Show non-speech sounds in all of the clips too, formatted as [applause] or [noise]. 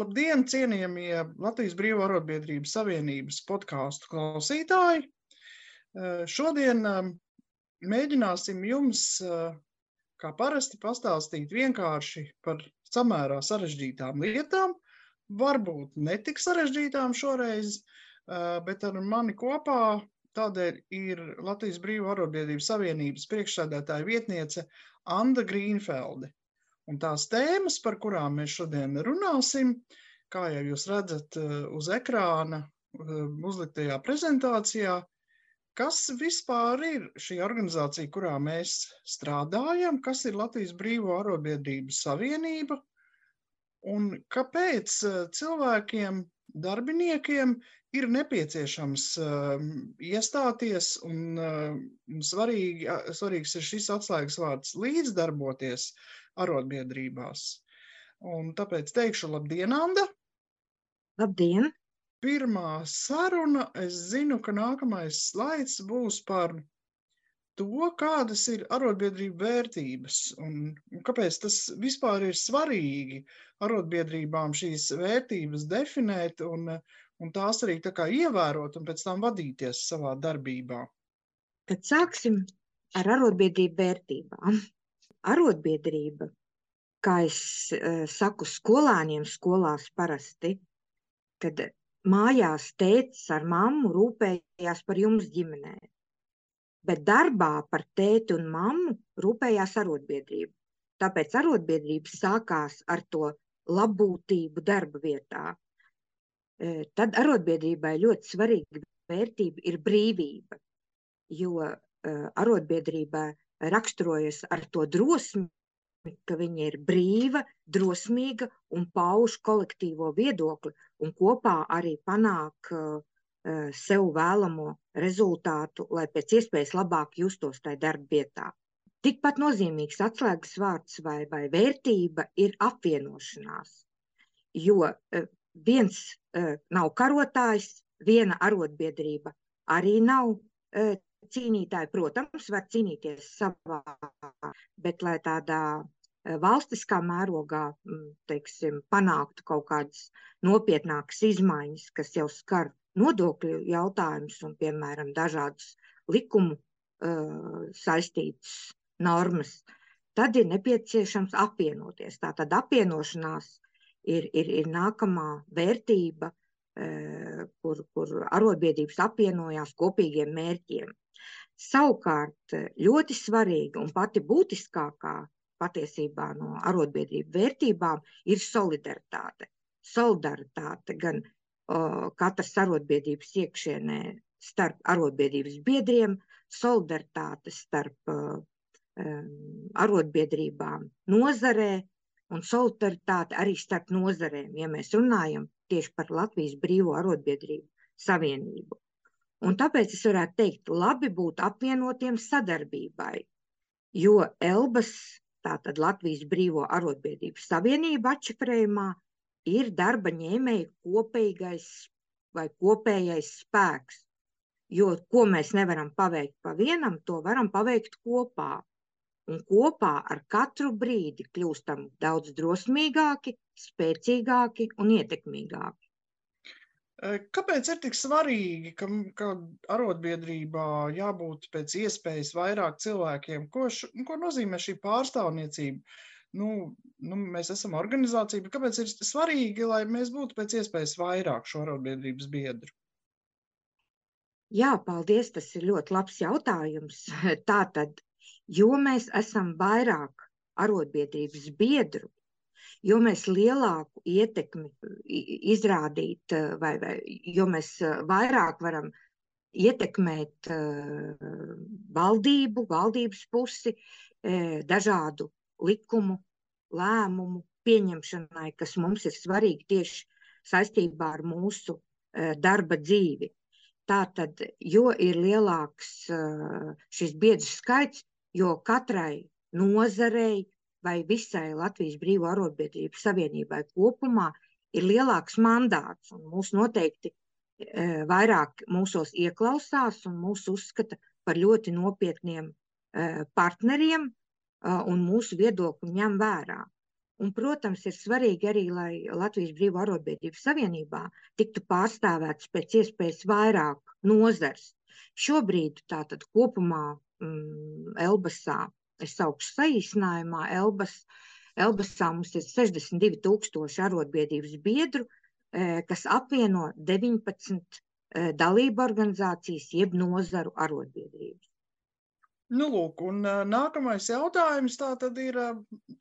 Labdien, cienījamie Latvijas Brīvā arotbiedrības savienības podkāstu klausītāji! Eh, šodien eh, mēģināsim jums, eh, kā parasti, pastāstīt vienkārši par samērā sarežģītām lietām, varbūt netik sarežģītām šoreiz, bet ar mani kopā tādēļ ir Latvijas Brīvā arotbiedrības savienības priekšsēdētāja vietniece Anda Grīnfelde. Un tās tēmas, par kurām mēs šodien runāsim, kā jau jūs redzat eh, uz ekrāna, eh, uzliktajā prezentācijā, kas vispār ir šī organizācija, kurā mēs strādājam, kas ir Latvijas Brīvo arotbiedrību savienība un kāpēc eh, cilvēkiem, darbiniekiem ir nepieciešams uh, iestāties, un uh, svarīgi, svarīgs ir šis atslēgas vārds līdzdarboties arotbiedrībās. Un tāpēc teikšu labdien, Anda! Labdien! Pirmā saruna, es zinu, ka nākamais slaids būs par to, kādas ir arotbiedrību vērtības un, un kāpēc tas vispār ir svarīgi arotbiedrībām šīs vērtības definēt un, un tās arī tā kā ievērot un pēc tam vadīties savā darbībā. Tad sāksim ar arotbiedrību vērtībām arotbiedrība, kā es uh, saku skolāniem skolās parasti, kad mājās tētis ar mammu rūpējās par jums ģimenē. Bet darbā par tēti un mammu rūpējās arotbiedrība. Tāpēc arotbiedrības sākās ar to labbūtību darba vietā. E, tad arotbiedrībai ļoti svarīga vērtība ir brīvība, jo e, arotbiedrībā raksturojas ar to drosmi, ka viņa ir brīva, drosmīga un pauž kolektīvo viedokli un kopā arī panāk uh, sev vēlamo rezultātu, lai pēc iespējas labāk justos tajā darba vietā. Tikpat nozīmīgs atslēgas vārds vai, vai vērtība ir apvienošanās, jo uh, viens uh, nav karotājs, viena arotbiedrība arī nav cīnītāji, protams, var cīnīties savā, bet lai tādā eh, valstiskā mērogā mm, teiksim, panāktu kaut kādas nopietnākas izmaiņas, kas jau skar nodokļu jautājumus un, piemēram, dažādus likumu uh, saistītas normas, tad ir nepieciešams apvienoties. Tātad apvienošanās ir, ir, ir nākamā vērtība, uh, kur, kur arotbiedrības apvienojās kopīgiem mērķiem. Savukārt ļoti svarīga un pati būtiskākā patiesībā no arotbiedrību vērtībām ir solidaritāte. Solidaritāte gan katras arotbiedrības iekšienē starp arotbiedrības biedriem, solidaritāte starp o, arotbiedrībām nozarē un solidaritāte arī starp nozarēm, ja mēs runājam tieši par Latvijas brīvo arotbiedrību savienību. Un tāpēc es varētu teikt, labi būtu apvienotiem sadarbībai, jo Elbas, tātad Latvijas Brīvo arotbiedrību savienība atšifrējumā, ir darba ņēmēju kopīgais vai kopējais spēks. Jo ko mēs nevaram paveikt pa vienam, to varam paveikt kopā. Un kopā ar katru brīdi kļūstam daudz drosmīgāki, spēcīgāki un ietekmīgāki. Kāpēc ir tik svarīgi, ka, ka arotbiedrībā jābūt pēc iespējas vairāk cilvēkiem? Ko, š, ko nozīmē šī pārstāvniecība? Nu, nu, mēs esam organizācija, bet kāpēc ir svarīgi, lai mēs būtu pēc iespējas vairāk šo arotbiedrības biedru? Jā, paldies. Tas ir ļoti labs jautājums. [laughs] Tātad, jo mēs esam vairāk arotbiedrības biedru, jo mēs lielāku ietekmi izrādīt, eh, vai, vai jo mēs eh, vairāk varam ietekmēt uh, valdību, valdības pusi, uh, dažādu likumu, lēmumu pieņemšanai, kas mums ir svarīgi tieši saistībā ar mūsu uh, darba dzīvi. Tātad, jo ir lielāks šis biedru skaits, jo katrai nozarei, vai visai Latvijas Brīvo arotbiedrību savienībai kopumā ir lielāks mandāts, un mūs noteikti e, vairāk mūsos ieklausās un mūs uzskata par ļoti nopietniem partneriem, un mūsu viedokli ņem vērā. Un, protams, ir svarīgi arī, lai Latvijas Brīvā arotbiedrību savienībā tiktu pārstāvēts pēc iespējas vairāk nozars. Šobrīd tātad kopumā mm, Elbasā, es saukšu saīsinājumā, Elbas, Elbasā mums ir 62 tūkstoši arotbiedrības biedru, kas apvieno 19 eh, dalību organizācijas jeb nozaru arotbiedrības. Nu, lūk, un nākamais jautājums tā tad ir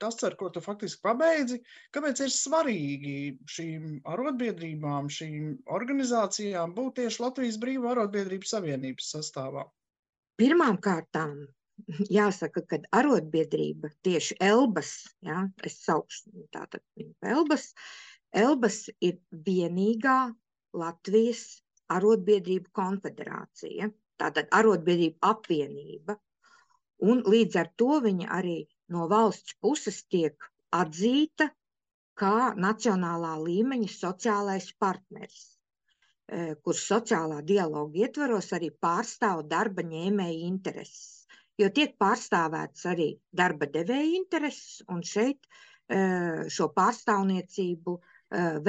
tas, ar ko tu faktiski pabeidzi. Kāpēc ir svarīgi šīm arotbiedrībām, šīm organizācijām būt tieši Latvijas Brīvā arotbiedrības savienības sastāvā? Pirmām kārtām [laughs] jāsaka, ka arotbiedrība tieši Elbas, ja, es saukšu tātad Elbas, Elbas ir vienīgā Latvijas arotbiedrību konfederācija, tātad arotbiedrību apvienība, un līdz ar to viņa arī no valsts puses tiek atzīta kā nacionālā līmeņa sociālais partneris, e, kurš sociālā dialoga ietvaros arī pārstāv darba ņēmēja intereses. Jo tiek pārstāvēts arī darba devēja intereses, un šeit e, šo pārstāvniecību e,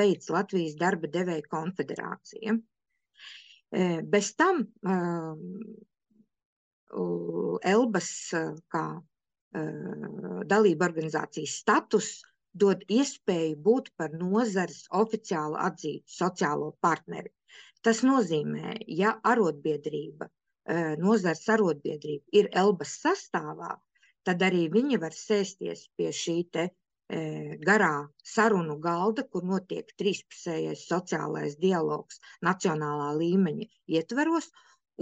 veids Latvijas darba devēja konfederācija. Bez tam Elbas kā dalība organizācijas status dod iespēju būt par nozares oficiāli atzītu sociālo partneri. Tas nozīmē, ja arotbiedrība, nozars arotbiedrība ir Elbas sastāvā, tad arī viņi var sēsties pie šī te garā sarunu galda, kur notiek trīspusējais sociālais dialogs nacionālā līmeņa ietveros,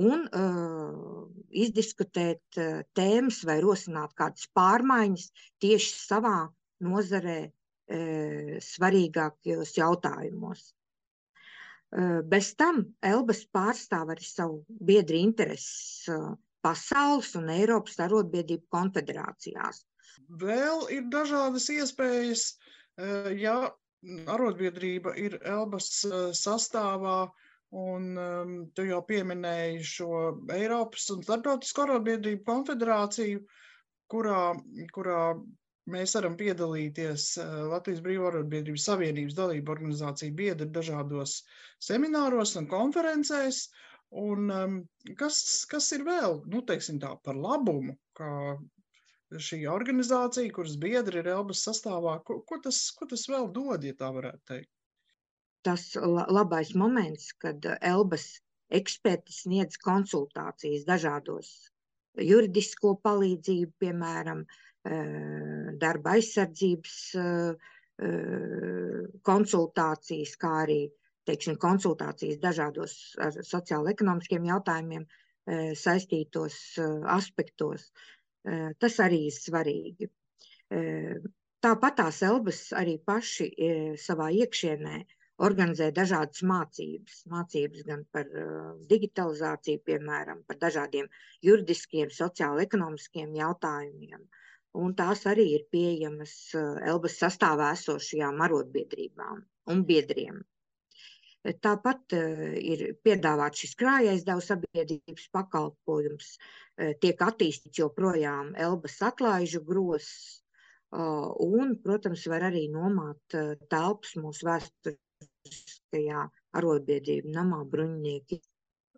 un uh, izdiskutēt uh, tēmas vai rosināt kādas pārmaiņas tieši savā nozarē uh, svarīgākajos jautājumos. Uh, bez tam Elbas pārstāv arī savu biedru intereses uh, pasaules un Eiropas arotbiedrību konfederācijās. Vēl ir dažādas iespējas, ja arotbiedrība ir Elbas sastāvā, Un um, tu jau pieminēji šo Eiropas un Startautisko arotbiedrību konfederāciju, kurā, kurā mēs varam piedalīties uh, Latvijas Brīvā arotbiedrības savienības dalību organizāciju biedri dažādos semināros un konferencēs. Un, um, kas, kas ir vēl, nu, teiksim tā, par labumu, kā šī organizācija, kuras biedri ir Elbas sastāvā, ko, ko, tas, ko tas vēl dod, ja tā varētu teikt? Tas labais moments, kad Elbas eksperti sniedz konsultācijas dažādos juridisko palīdzību, piemēram, darba aizsardzības konsultācijas, kā arī teiksim, konsultācijas dažādos sociālo-ekonomiskiem jautājumiem saistītos aspektos. Tas arī ir svarīgi. Tāpat tās Elbas arī paši savā iekšienē organizē dažādas mācības. Mācības gan par uh, digitalizāciju, piemēram, par dažādiem juridiskiem, sociālo-ekonomiskiem jautājumiem. Un tās arī ir pieejamas uh, Elbas sastāvā esošajām arotbiedrībām un biedriem. Tāpat uh, ir piedāvāts šis krājaizdevuma sabiedrības pakalpojums, tiek attīstīts joprojām Elbas atlaižu grozs, un, protams, var arī nomāt telpas mūsu vēstures Vēsturiskajā arotbiedrību namā bruņinieki.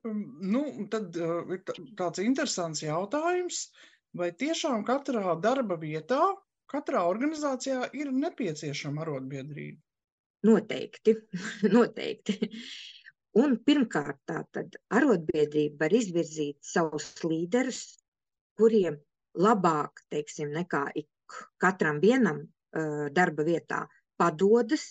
Um, nu, tad uh, ir tāds interesants jautājums, vai tiešām katrā darba vietā, katrā organizācijā ir nepieciešama arotbiedrība? Noteikti, [laughs] noteikti. Un pirmkārt, tā tad arotbiedrība var izvirzīt savus līderus, kuriem labāk, teiksim, nekā ik katram vienam uh, darba vietā padodas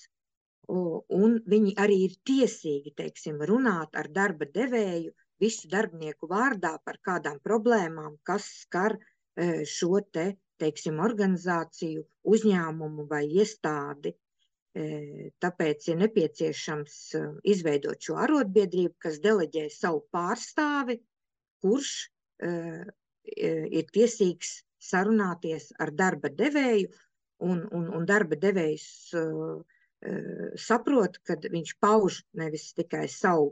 un viņi arī ir tiesīgi, teiksim, runāt ar darba devēju visu darbinieku vārdā par kādām problēmām, kas skar e, šo te, teiksim, organizāciju, uzņēmumu vai iestādi. E, tāpēc ir nepieciešams e, izveidot šo arotbiedrību, kas deleģē savu pārstāvi, kurš ir tiesīgs sarunāties ar darba devēju, un, un, un darba devējs uh, saprot, ka viņš pauž nevis tikai savu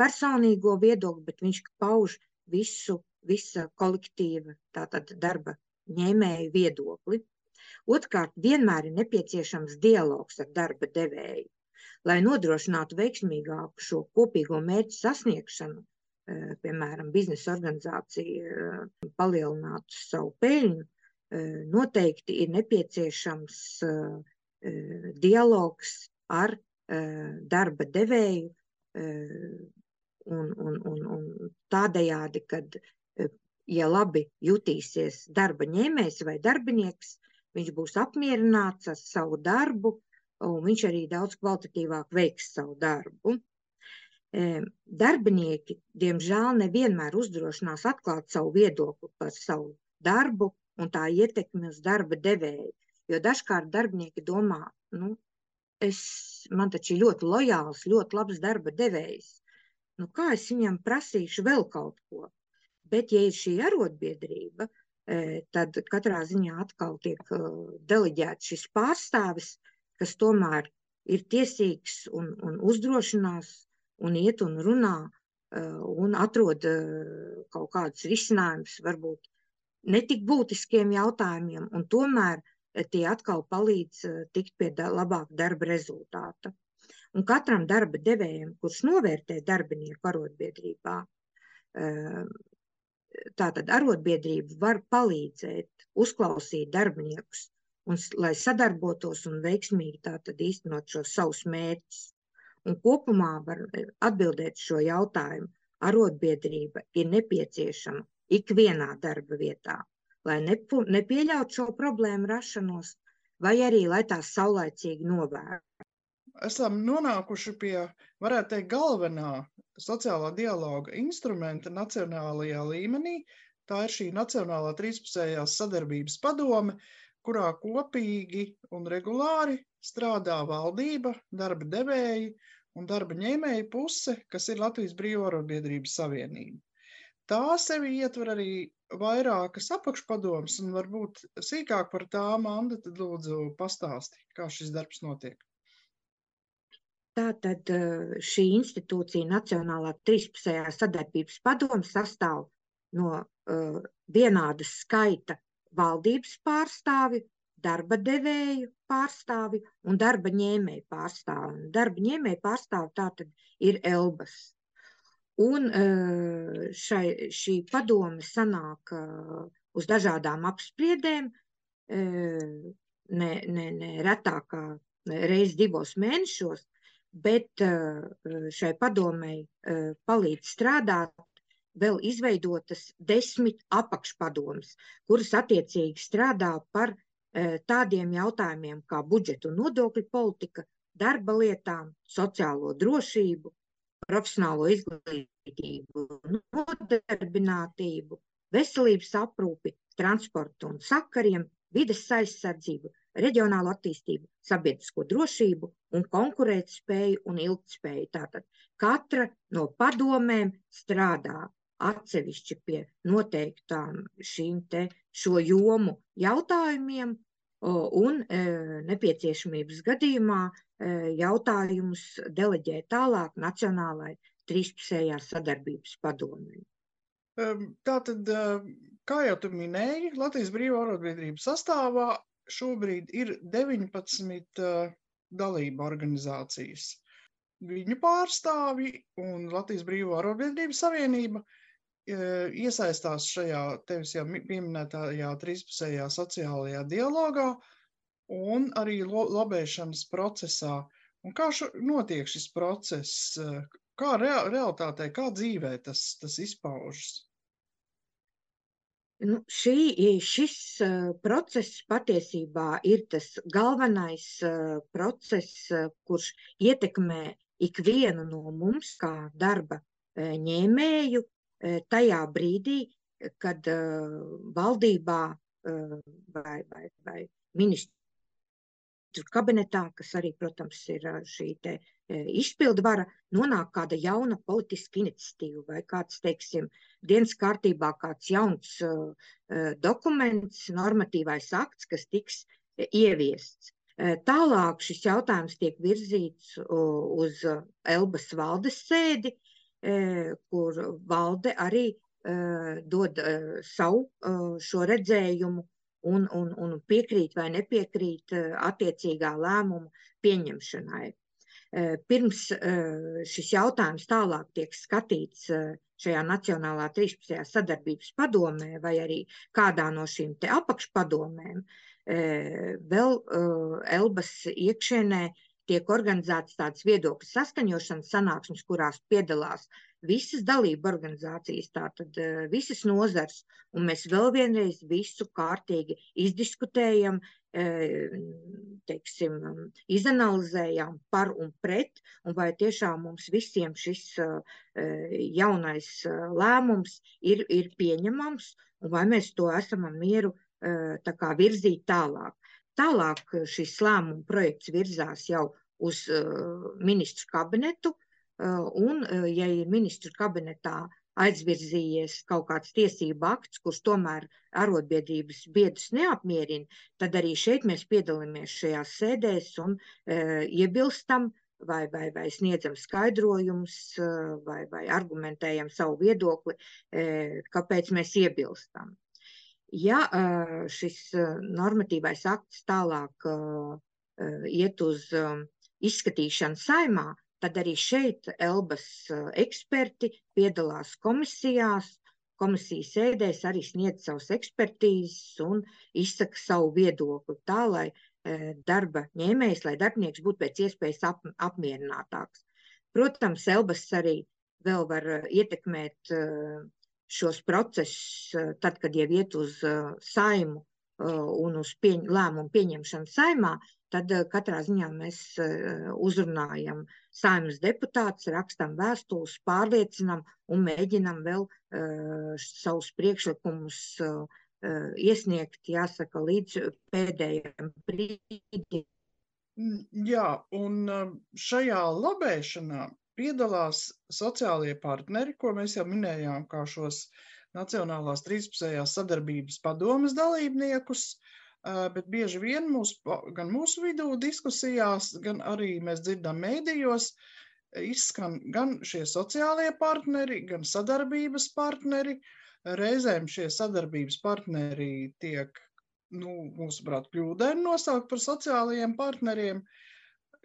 personīgo viedokli, bet viņš pauž visu, visa kolektīva tātad darba ņēmēju viedokli. Otrkārt, vienmēr ir nepieciešams dialogs ar darba devēju, lai nodrošinātu veiksmīgāku šo kopīgo mērķu sasniegšanu. Piemēram, biznesa organizācija palielinātu savu peļņu, noteikti ir nepieciešams dialogs ar darba devēju un, un, un, un tādējādi, kad, ja labi jutīsies darba ņēmējs vai darbinieks, viņš būs apmierināts ar savu darbu, un viņš arī daudz kvalitatīvāk veiks savu darbu. Darbinieki, diemžēl, nevienmēr uzdrošinās atklāt savu viedokli par savu darbu un tā ietekmi uz darba devēju. Jo dažkārt darbinieki domā, nu, es, man taču ir ļoti lojāls, ļoti labs darba devējs nu kā es viņam prasīšu vēl kaut ko? Bet, ja ir šī arotbiedrība, tad katrā ziņā atkal tiek deleģēts šis pārstāvis, kas tomēr ir tiesīgs un, un uzdrošinās un iet un runā un atrod kaut kādus risinājumus, varbūt netik būtiskiem jautājumiem, un tomēr tie atkal palīdz tikt pie labāka darba rezultāta. Un katram darba devējam, kurš novērtē darbinieku arotbiedrībā, ehm, tātad arotbiedrība var palīdzēt, uzklausīt darbiniekus, un, lai sadarbotos un veiksmīgi tātad īstenot šos savus mērķus. Un kopumā var e, atbildēt šo jautājumu. Arotbiedrība ir nepieciešama ikvienā darba vietā, lai nepu, nepieļautu šo problēmu rašanos, vai arī lai tās saulaicīgi novērstu esam nonākuši pie, varētu teikt, galvenā sociālā dialoga instrumenta nacionālajā līmenī. Tā ir šī Nacionālā trīspusējās sadarbības padome, kurā kopīgi un regulāri strādā valdība, darba devēji un darba ņēmēja puse, kas ir Latvijas Brīvārobiedrības savienība. Tā sevi ietver arī vairākas apakšpadomas, un varbūt sīkāk par tām, Anda, tad lūdzu pastāsti, kā šis darbs notiek. Tātad eh, šī institūcija, Nacionālā trīspusējā sadarbības padome, sastāv no uh, vienādas skaita valdības pārstāvi, darba devēju pārstāvi un darba ņēmēju pārstāvi. Darba ņēmēju pārstāvi tātad ir Elbas. Un uh, šai, šī padome sanāk uh, uz dažādām apspriedēm, ne, ne, ne retākā reiz divos mēnešos, bet eh, šai padomei eh, palīdz strādāt vēl izveidotas desmit apakšpadomas, kuras attiecīgi strādā par eh, tādiem jautājumiem kā budžeta un nodokļu politika, darba lietām, sociālo drošību, profesionālo izglītību, nodarbinātību, veselības aprūpi, transportu un sakariem, vides aizsardzību, reģionālu attīstību, sabiedrisko drošību un konkurētspēju un ilgtspēju. Tātad katra no padomēm strādā atsevišķi pie noteiktām šīm te šo jomu jautājumiem un nepieciešamības gadījumā jautājumus deleģē tālāk Nacionālai trīspusējā sadarbības padomē. Tātad, kā jau tu minēji, Latvijas Brīvā arotbiedrības sastāvā šobrīd ir 19 uh, dalība organizācijas. Viņu pārstāvji un Latvijas Brīvā Arotbiedrības Savienība iesaistās šajā tevis jau pieminētajā trīspusējā sociālajā dialogā un arī labēšanas procesā. Un kā šo, notiek šis process? Kā rea realitātē, kā dzīvē tas, tas izpaužas? Nu, šī, šis process patiesībā ir tas galvenais process, kurš ietekmē ikvienu no mums, kā darba ņēmēju, tajā brīdī, kad valdībā vai, vai, vai ministrs kabinetā, kas arī, protams, ir šī te, izpildvara, nonāk kāda jauna politiska iniciatīva vai kāds, teiksim, dienas kārtībā kāds jauns dokuments, normatīvais akts, kas tiks ieviests. Tālāk šis jautājums tiek virzīts uz Elbas valdes sēdi, kur valde arī dod savu šo redzējumu un, un, un piekrīt vai nepiekrīt attiecīgā lēmuma pieņemšanai. Pirms šis jautājums tālāk tiek skatīts šajā Nacionālā 13. sadarbības padomē vai arī kādā no šīm apakšpadomēm, vēl Elbas iekšēnē tiek organizētas tādas viedokļu saskaņošanas sanāksmes, kurās piedalās visas dalība organizācijas, tātad visas nozars, un mēs vēl vienreiz visu kārtīgi izdiskutējam, teiksim, izanalizējām par un pret, un vai tiešām mums visiem šis jaunais lēmums ir, ir pieņemams, un vai mēs to esam mieru tā kā virzīt tālāk. Tālāk šis lēmuma projekts virzās jau uz uh, ministru kabinetu, uh, un, ja ir ministru kabinetā aizvirzījies kaut kāds tiesību akts, kurš tomēr arotbiedrības biedrus neapmierina, tad arī šeit mēs piedalāmies šajās sēdēs un iebilstam vai, vai, vai sniedzam skaidrojumus vai, vai argumentējam savu viedokli, kāpēc mēs iebilstam. Ja šis normatīvais akts tālāk iet uz izskatīšanu saimā, tad arī šeit Elbas eksperti piedalās komisijās, komisijas sēdēs arī sniedz savus ekspertīzes un izsaka savu viedokli tā, lai darba ņēmējs, lai darbinieks būtu pēc iespējas ap, apmierinātāks. Protams, Elbas arī vēl var ietekmēt šos procesus, eh, tad, kad jau iet uz eh, saimu eh, un uz pieņ, lēmumu pieņemšanu saimā, tad katrā ziņā mēs uzrunājam saimas deputātus, rakstam vēstules, pārliecinam un mēģinam vēl savus priekšlikumus iesniegt, jāsaka, līdz pēdējiem brīdim. Mm, jā, un šajā labēšanā piedalās sociālie partneri, ko mēs jau minējām, kā šos Nacionālās 13. sadarbības padomas dalībniekus, bet bieži vien mūs, gan mūsu vidū diskusijās, gan arī mēs dzirdam mēdījos, izskan gan šie sociālie partneri, gan sadarbības partneri. Reizēm šie sadarbības partneri tiek, nu, mūsuprāt, kļūdaini nosaukt par sociālajiem partneriem, uh,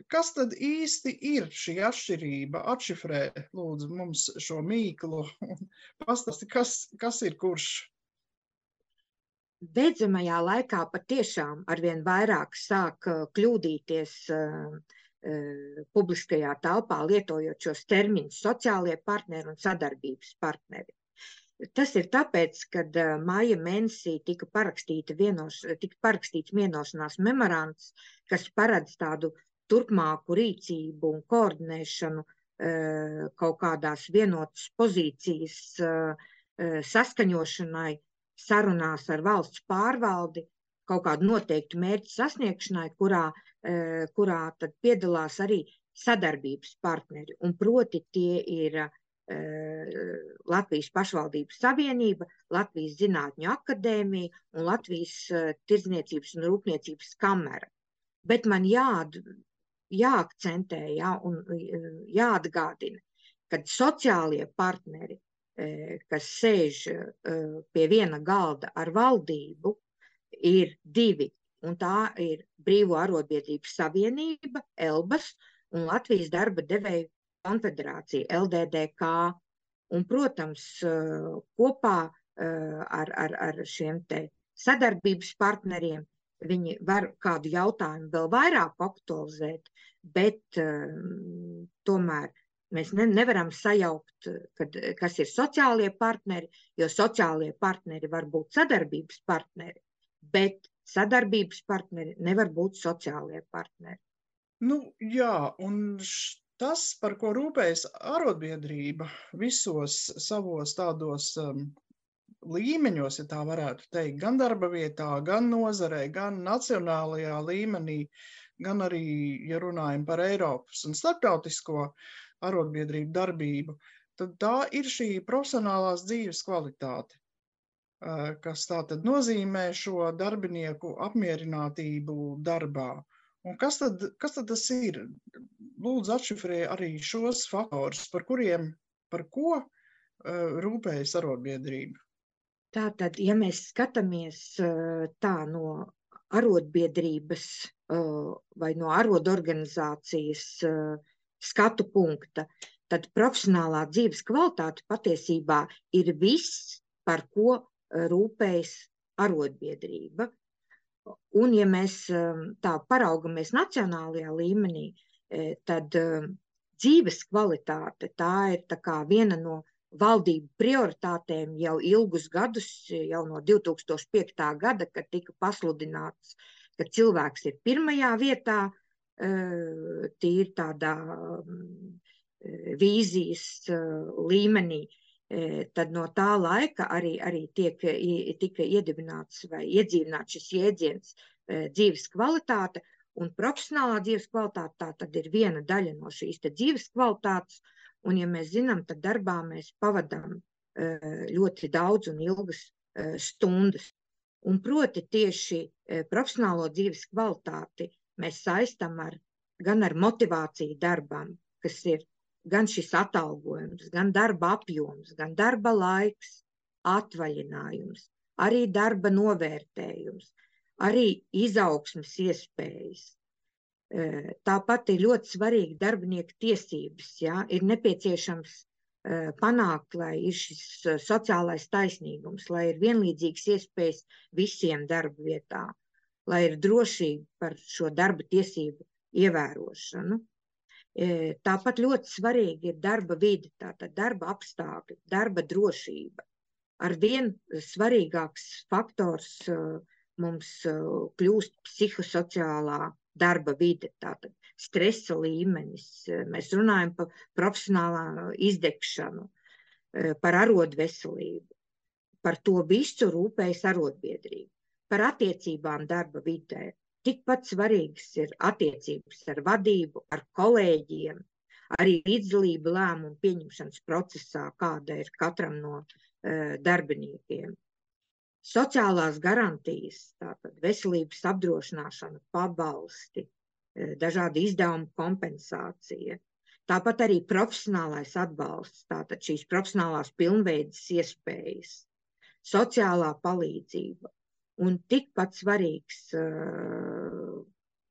Kas tad īsti ir šī atšķirība? Atšifrē, lūdzu, mums šo mīklu un pastāsti, kas, kas ir kurš. Beidzamajā laikā patiešām arvien vairāk sāk uh, kļūdīties uh, uh, publiskajā telpā, lietojot šos terminus sociālie partneri un sadarbības partneri. Tas ir tāpēc, ka uh, māja mēnesī tika, vienos, tika parakstīts vienošanās memorands, kas paredz tādu turpmāku rīcību un koordinēšanu eh, kaut kādās vienotas pozīcijas eh, eh, saskaņošanai, sarunās ar valsts pārvaldi, kaut kādu noteiktu mērķu sasniegšanai, kurā, kurā tad piedalās arī sadarbības partneri. Un proti tie ir Latvijas pašvaldības savienība, Latvijas zinātņu akadēmija un Latvijas tirdzniecības un rūpniecības kamera. Bet man jād, jāakcentē jā, un e, jāatgādina, ka sociālie partneri, e, kas sēž e, pie viena galda ar valdību, ir divi. Un tā ir Brīvo arotbiedrību savienība, ELBAS un Latvijas darba devēju konfederācija, LDDK. Un, protams, kopā ar, ar, ar šiem sadarbības partneriem viņi var kādu jautājumu vēl vairāk aktualizēt, bet um, tomēr mēs ne, nevaram sajaukt, kad, kas ir sociālie partneri, jo sociālie partneri var būt sadarbības partneri, bet sadarbības partneri nevar būt sociālie partneri. Nu, jā, un tas, par ko rūpējas arotbiedrība visos savos tādos um, līmeņos, ja tā varētu teikt, gan darba vietā, gan nozarē, gan nacionālajā līmenī, gan arī, ja runājam par Eiropas un starptautisko arotbiedrību darbību, tad tā ir šī profesionālās dzīves kvalitāte, kas tātad nozīmē šo darbinieku apmierinātību darbā. Un kas tad, kas tad tas ir? Lūdzu, atšifrē arī šos faktorus, par kuriem, par ko rūpējas arotbiedrība. Tātad, ja mēs skatāmies tā no arotbiedrības vai no arotorganizācijas skatu punkta, tad profesionālā dzīves kvalitāte patiesībā ir viss, par ko rūpējas arotbiedrība. Un, ja mēs tā paraugamies nacionālajā līmenī, tad dzīves kvalitāte tā ir tā viena no valdību prioritātēm jau ilgus gadus, jau no 2005. gada, kad tika pasludināts, ka cilvēks ir pirmajā vietā, tīri tādā vīzijas līmenī. Tad no tā laika arī, arī tiek, tika iedibināts vai iedzīvināts šis jēdziens dzīves kvalitāte, un profesionālā dzīves kvalitāte tā tad ir viena daļa no šīs dzīves kvalitātes, uh, Un, ja mēs zinām, tad darbā mēs pavadām ļoti daudz un ilgas stundas. Un proti tieši profesionālo dzīves kvalitāti mēs saistam ar, gan ar motivāciju darbam, kas ir gan šis atalgojums, gan darba apjoms, gan darba laiks, atvaļinājums, arī darba novērtējums, arī izaugsmas iespējas, Tāpat ir ļoti svarīgi darbinieku tiesības. Ja? Ir nepieciešams panākt, lai ir šis sociālais taisnīgums, lai ir vienlīdzīgas iespējas visiem darba vietā, lai ir drošība par šo darba tiesību ievērošanu. Tāpat ļoti svarīgi ir darba vide, tātad darba apstākļi, darba drošība. Arvien svarīgāks faktors mums kļūst psihosociālā darba vide, tātad stresa līmenis. Mēs runājam par profesionālā izdegšanu, par arodu veselību. Par to visu rūpējas arotbiedrība. Par attiecībām darba vidē. Tikpat svarīgas ir attiecības ar vadību, ar kolēģiem, arī līdzdalība lēmumu pieņemšanas procesā, kāda ir katram no uh, darbiniekiem. Sociālās garantijas, tātad veselības apdrošināšana, pabalsti, e, dažādi izdevumu kompensācija, tāpat arī profesionālais atbalsts, tātad šīs profesionālās pilnveidas iespējas, sociālā palīdzība un tikpat svarīgs, e,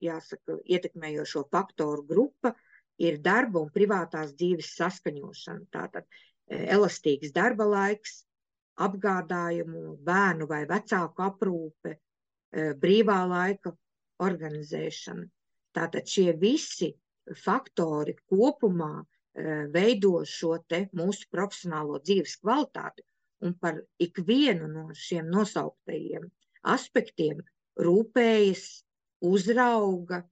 jāsaka, ietekmējošo faktoru grupa ir darba un privātās dzīves saskaņošana, tātad e, elastīgs darba laiks, apgādājumu, bērnu vai vecāku aprūpe, eh, brīvā laika organizēšana. Tātad šie visi faktori kopumā eh, veido šo mūsu profesionālo dzīves kvalitāti, un par ikvienu no šiem nosauktajiem aspektiem rūpējas, uzrauga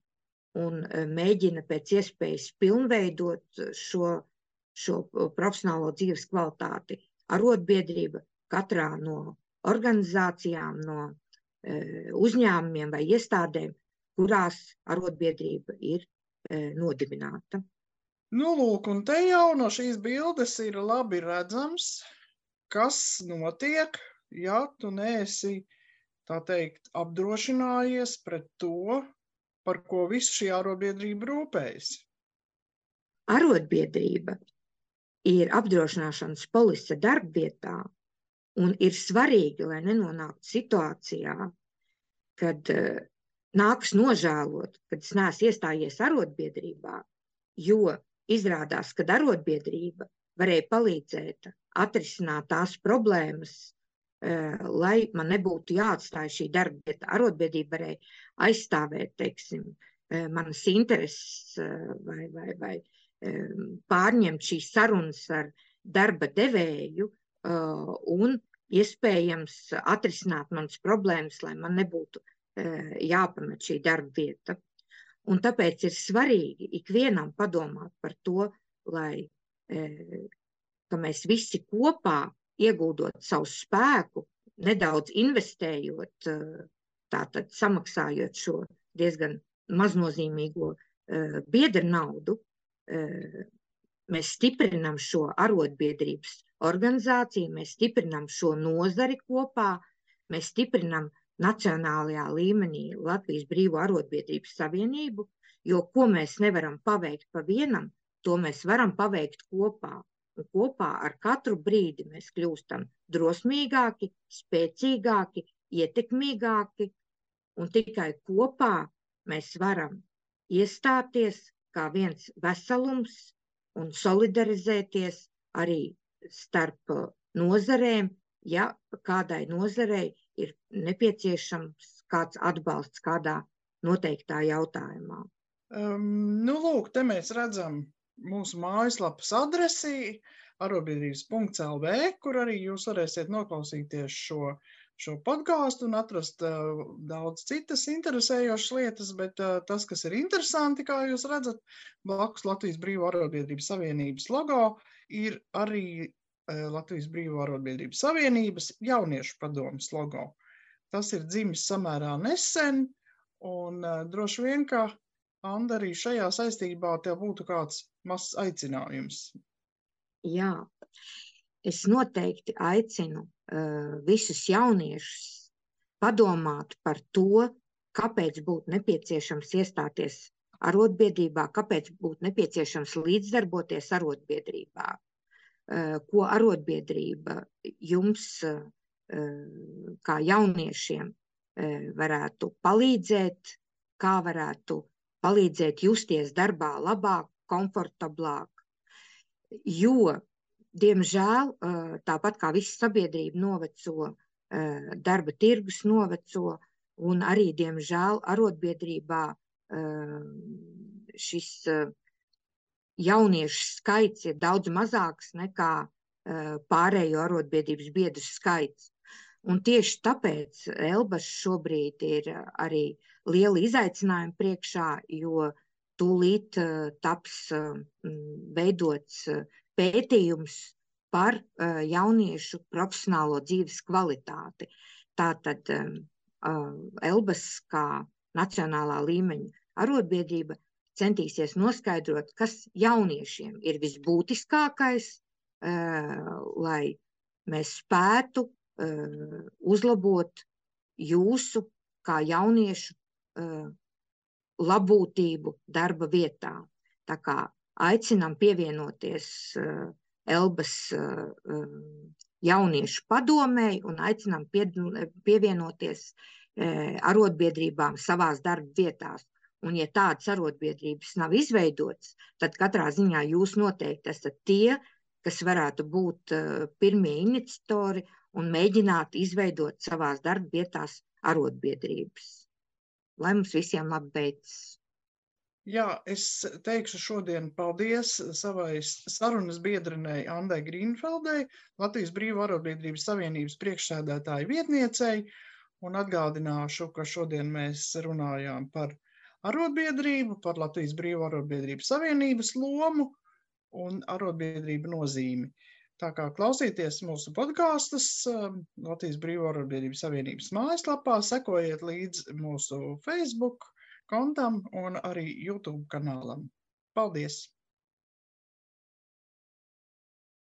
un eh, mēģina pēc iespējas pilnveidot šo, šo profesionālo dzīves kvalitāti. Arotbiedrība katrā no organizācijām, no e, uzņēmumiem vai iestādēm, kurās arotbiedrība ir e, nodibināta. Nu, lūk, un te jau no šīs bildes ir labi redzams, kas notiek, ja tu neesi, tā teikt, apdrošinājies pret to, par ko visu šī arotbiedrība rūpējas. Arotbiedrība ir apdrošināšanas polise darbvietā, Un ir svarīgi, lai nenonāktu situācijā, kad uh, nāks nožēlot, kad es neesmu iestājies arotbiedrībā, jo izrādās, ka arotbiedrība varēja palīdzēt atrisināt tās problēmas, uh, lai man nebūtu jāatstāj šī darba vieta. Arotbiedrība varēja aizstāvēt, teiksim, uh, manas intereses vai, vai, vai pārņemt šīs sarunas ar darba devēju un iespējams atrisināt manas problēmas, lai man nebūtu e, jāpamet šī darba vieta. Un tāpēc ir svarīgi ikvienam padomāt par to, lai e, mēs visi kopā ieguldot savu spēku, nedaudz investējot, tātad samaksājot šo diezgan maznozīmīgo biedru naudu, mēs stiprinam šo arotbiedrības organizāciju, mēs stiprinam šo nozari kopā, mēs stiprinam nacionālajā līmenī Latvijas Brīvo arotbiedrības savienību, jo ko mēs nevaram paveikt pa vienam, to mēs varam paveikt kopā. un kopā ar katru brīdi mēs kļūstam drosmīgāki, spēcīgāki, ietekmīgāki, un tikai kopā mēs varam iestāties kā viens veselums un solidarizēties arī starp nozarēm, ja kādai nozarei ir nepieciešams kāds atbalsts kādā noteiktā jautājumā. Um, nu, lūk, te mēs redzam mūsu mājaslapas adresi arotbiedrības.lv, kur arī jūs varēsiet noklausīties šo, šo podkāstu un atrast uh, daudz citas interesējošas lietas, bet uh, tas, kas ir interesanti, kā jūs redzat, blakus Latvijas Brīvā arotbiedrības savienības logo ir arī uh, Latvijas Brīvā arotbiedrības savienības jauniešu padomas logo. Tas ir dzimis samērā nesen, un uh, droši vien, ka Anda, arī šajā saistībā tev būtu kāds mazs aicinājums. Jā, es noteikti aicinu uh, visus jauniešus padomāt par to, kāpēc būtu nepieciešams iestāties arotbiedrībā, kāpēc būtu nepieciešams līdzdarboties arotbiedrībā, uh, ko arotbiedrība jums, uh, kā jauniešiem, varētu palīdzēt, kā varētu palīdzēt justies darbā labāk, komfortablāk. Jo, diemžēl, tāpat kā visa sabiedrība noveco, darba tirgus noveco, un arī, diemžēl, arotbiedrībā šis jauniešu skaits ir daudz mazāks nekā pārējo arotbiedrības biedru skaits. Un tieši tāpēc Elbas šobrīd ir arī lieli izaicinājumi priekšā, jo tūlīt taps veidots uh, pētījums par uh, jauniešu profesionālo dzīves kvalitāti. Tātad um, uh, Elbas kā nacionālā līmeņa arotbiedrība centīsies noskaidrot, kas jauniešiem ir visbūtiskākais, uh, lai mēs spētu Uh, uzlabot jūsu kā jauniešu uh, labūtību darba vietā. Tā kā aicinām pievienoties uh, Elbas jauniešu padomēji un aicinām pievienoties arotbiedrībām savās darba vietās. Un, ja tādas arotbiedrības nav izveidotas, tad katrā ziņā jūs noteikti esat tie, kas varētu būt pirmie iniciatori un mēģināt izveidot savās darba vietās arotbiedrības. Lai mums visiem labi beidzas! Jā, es teikšu šodien paldies savai sarunas biedrenei Andai Grīnfeldei, Latvijas Brīvā arotbiedrības savienības priekšsēdētāju vietniecei, un atgādināšu, ka šodien mēs runājām par arotbiedrību, par Latvijas Brīvā arotbiedrības savienības lomu un arotbiedrību nozīmi. Tā kā klausieties mūsu podkāstus um, Latvijas Brīvā arotbiedrības savienības mājaslapā, sekojiet līdzi mūsu Facebook kontam un arī YouTube kanālam. Paldies!